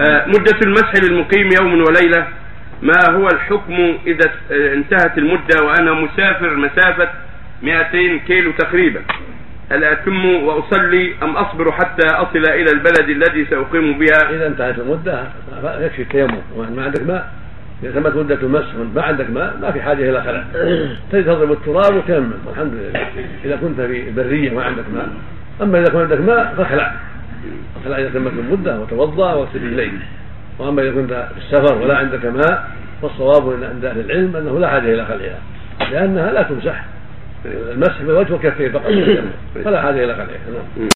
آه، مدة المسح للمقيم يوم وليلة. ما هو الحكم إذا انتهت المدة وأنا مسافر مسافة 200 كيلو تقريبا؟ هل أتم وأصلي أم أصبر حتى أصل إلى البلد الذي سأقيم بها؟ إذا انتهت المدة يكفي التيمم. ما عندك ماء إذا تمت مدة المسح ما عندك ماء ما في حاجة إلى خلع. تضرب التراب وتيمم. والحمد لله. إذا كنت في برية ما عندك ماء. أما إذا كان عندك ماء فاخلع اخلع اذا تمت المده وتوضأ واغسل رجليك وأما إذا كنت في السفر ولا عندك ماء فالصواب عند أهل العلم أنه لا حاجة إلى خلعها لأنها لا تمسح. المسح بالوجه والكفين فقط. فلا حاجة إلى خلعها. نعم.